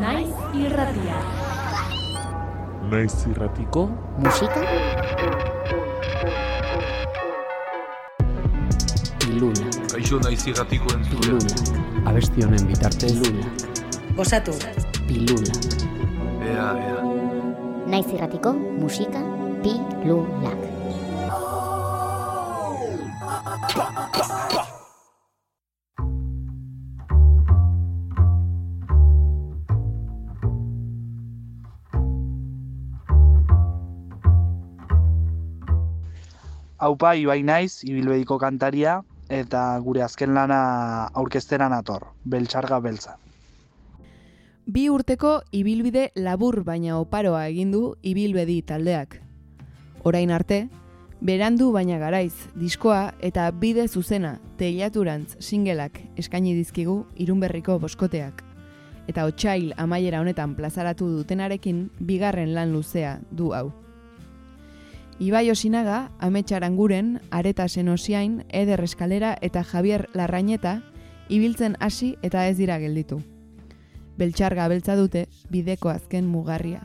Naiz irratia. Naiz irratiko musika Pilula, Kaixo naiz irratiko entzule. pilula, abesti honen bitartez pilula, Osatu, pilula. Ea, ea. Naiz irratiko musika pilulak. Haupa, Ibai naiz, ibilbediko kantaria, eta gure azken lana aurkezteran ator, beltxarga beltza. Bi urteko ibilbide labur baina oparoa egin du ibilbedi taldeak. Orain arte, berandu baina garaiz, diskoa eta bide zuzena teilaturantz singelak eskaini dizkigu irunberriko boskoteak. Eta otsail amaiera honetan plazaratu dutenarekin bigarren lan luzea du hau. Ibai Osinaga, Amets Aranguren, Areta Senosiain, Eder Eskalera eta Javier Larrañeta ibiltzen hasi eta ez dira gelditu. Beltxarga beltza dute bideko azken mugarria.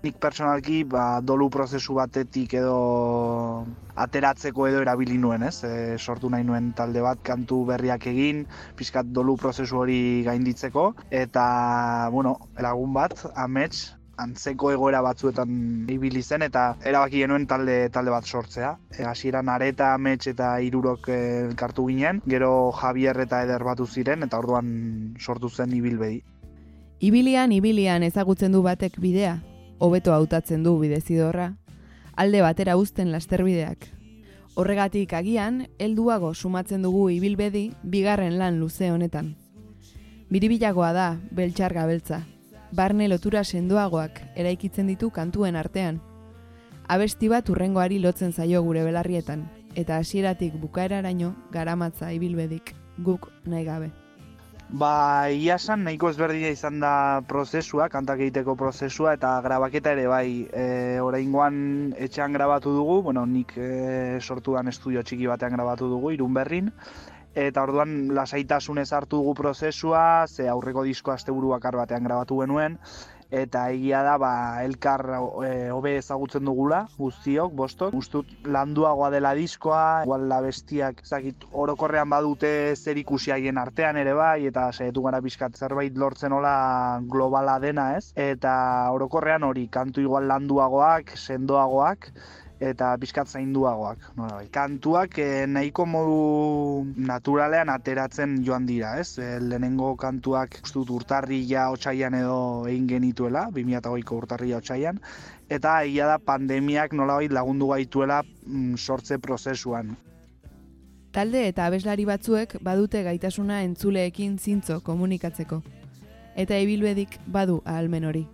Nik personalki ba, dolu prozesu batetik edo ateratzeko edo erabili nuen, ez? E, sortu nahi nuen talde bat kantu berriak egin, pixkat dolu prozesu hori gainditzeko, eta, bueno, lagun bat, amets, antzeko egoera batzuetan ibili zen eta erabaki genuen talde talde bat sortzea. E, hasieran areta, amets eta hirurok e, elkartu ginen, gero Javier eta Eder batu ziren eta orduan sortu zen ibilbedi. Ibilian, ibilian ezagutzen du batek bidea, hobeto hautatzen du bidezidorra, alde batera uzten lasterbideak. Horregatik agian, helduago sumatzen dugu ibilbedi bigarren lan luze honetan. Biribilagoa da, beltxarga beltza. Barne lotura sendoagoak eraikitzen ditu kantuen artean. Abesti bat urrengoari lotzen zaio gure belarrietan, eta hasieratik bukaeraraino garamatza ibilbedik, guk nahi gabe. Ba, ia esan nahiko ezberdina izan da prozesua, kantak egiteko prozesua, eta grabaketa ere bai, e, oraingoan etxean grabatu dugu, bueno, nik e, sortudan estudio txiki batean grabatu dugu, irun berrin, eta orduan lasaitasunez hartu dugu prozesua, ze aurreko disko asteburu bakar batean grabatu genuen, eta egia da ba, elkar e, hobe ezagutzen dugula guztiok, bostok. Ustut landuagoa dela diskoa, igual la bestiak ezakit orokorrean badute zer ikusi haien artean ere bai, eta saiatu gara pixkat zerbait lortzen hola globala dena ez. Eta orokorrean hori kantu igual landuagoak, sendoagoak, eta pixkat zainduagoak. Nolabait. Kantuak eh, nahiko modu naturalean ateratzen joan dira, ez? E, lehenengo kantuak uste dut urtarrila otsaian edo egin genituela, 2008ko urtarrila otsaian, eta egia da pandemiak nolabait lagundu gaituela mm, sortze prozesuan. Talde eta abeslari batzuek badute gaitasuna entzuleekin zintzo komunikatzeko. Eta ibilbedik badu ahalmen hori.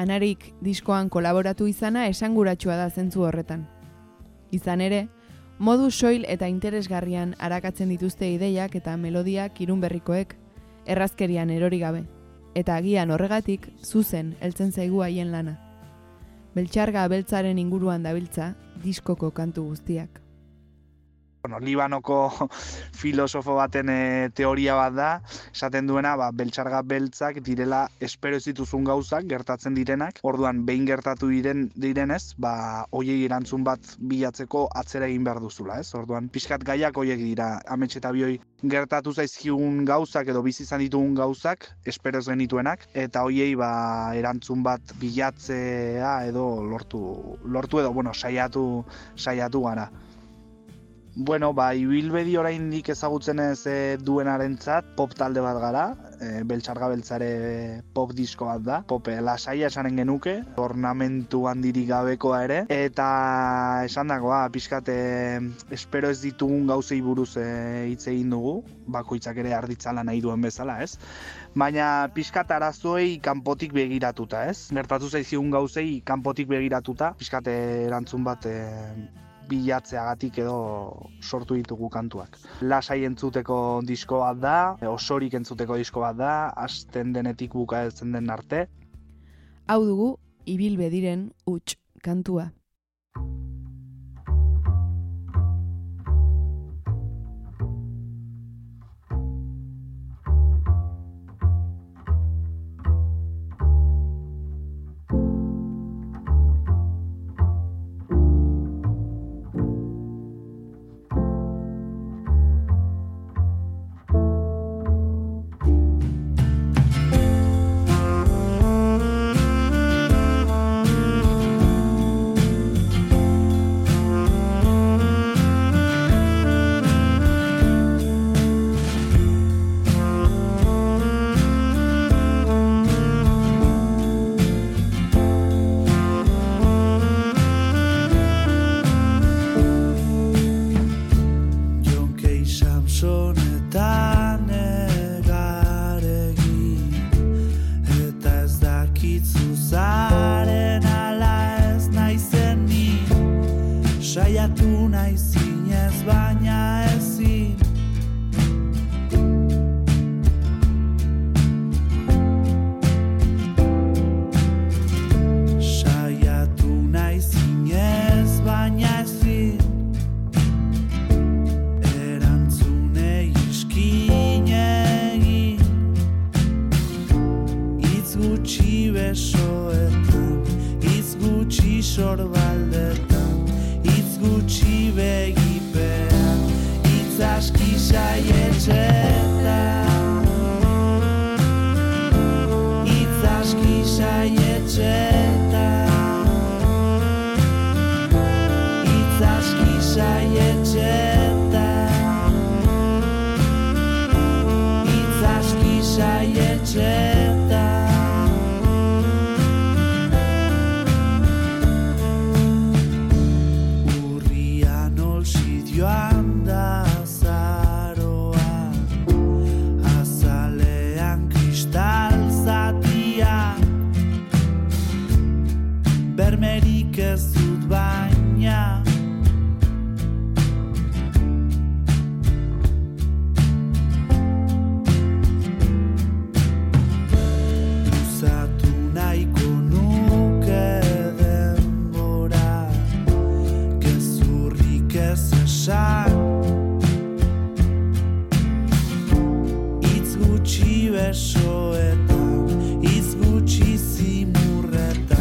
Anarik diskoan kolaboratu izana esanguratsua da zentzu horretan. Izan ere, modu soil eta interesgarrian arakatzen dituzte ideiak eta melodiak irunberrikoek, errazkerian erori gabe, eta agian horregatik zuzen heltzen zaigu haien lana. Beltxarga beltzaren inguruan dabiltza diskoko kantu guztiak. Bueno, Libanoko filosofo baten e, teoria bat da, esaten duena, ba, beltxarga beltzak direla espero ez dituzun gauzak gertatzen direnak, orduan behin gertatu diren direnez, ba, hoiei erantzun bat bilatzeko atzera egin behar duzula, ez? Orduan, pixkat gaiak hoiek dira, amets eta bioi gertatu zaizkigun gauzak edo bizi izan ditugun gauzak, espero ez genituenak, eta hoiei ba, erantzun bat bilatzea edo lortu, lortu edo, bueno, saiatu, saiatu gara. Bueno, ba, ibilbedi oraindik ezagutzen ez e, duenarentzat pop talde bat gara, e, beltxarga beltzare pop disko bat da, pop e, lasaia esanen genuke, ornamentu handirik gabekoa ere, eta esan dagoa, pixkat, e, espero ez ditugun gauzei buruz e, hitz egin dugu, bakoitzak ere arditzala nahi duen bezala, ez? Baina pixkat arazoei kanpotik begiratuta, ez? Gertatu zaizigun gauzei kanpotik begiratuta, pixkat e, erantzun bat e, bilatzeagatik edo sortu ditugu kantuak. Lasai entzuteko disko bat da, osorik entzuteko disko bat da, hasten denetik bukatzen den arte. Hau dugu, ibilbe diren huts kantua. saiatu nahi zinez baina ezin saiatu nahi zinez baina ezin erantzune iskine itz gutxi besoetan itz gutxi sorbaldetan gutxi begipean Itz aski saietxetan Itz aski saietxetan ez esan Itz gutxi besoetan Itz gutxi zimurretan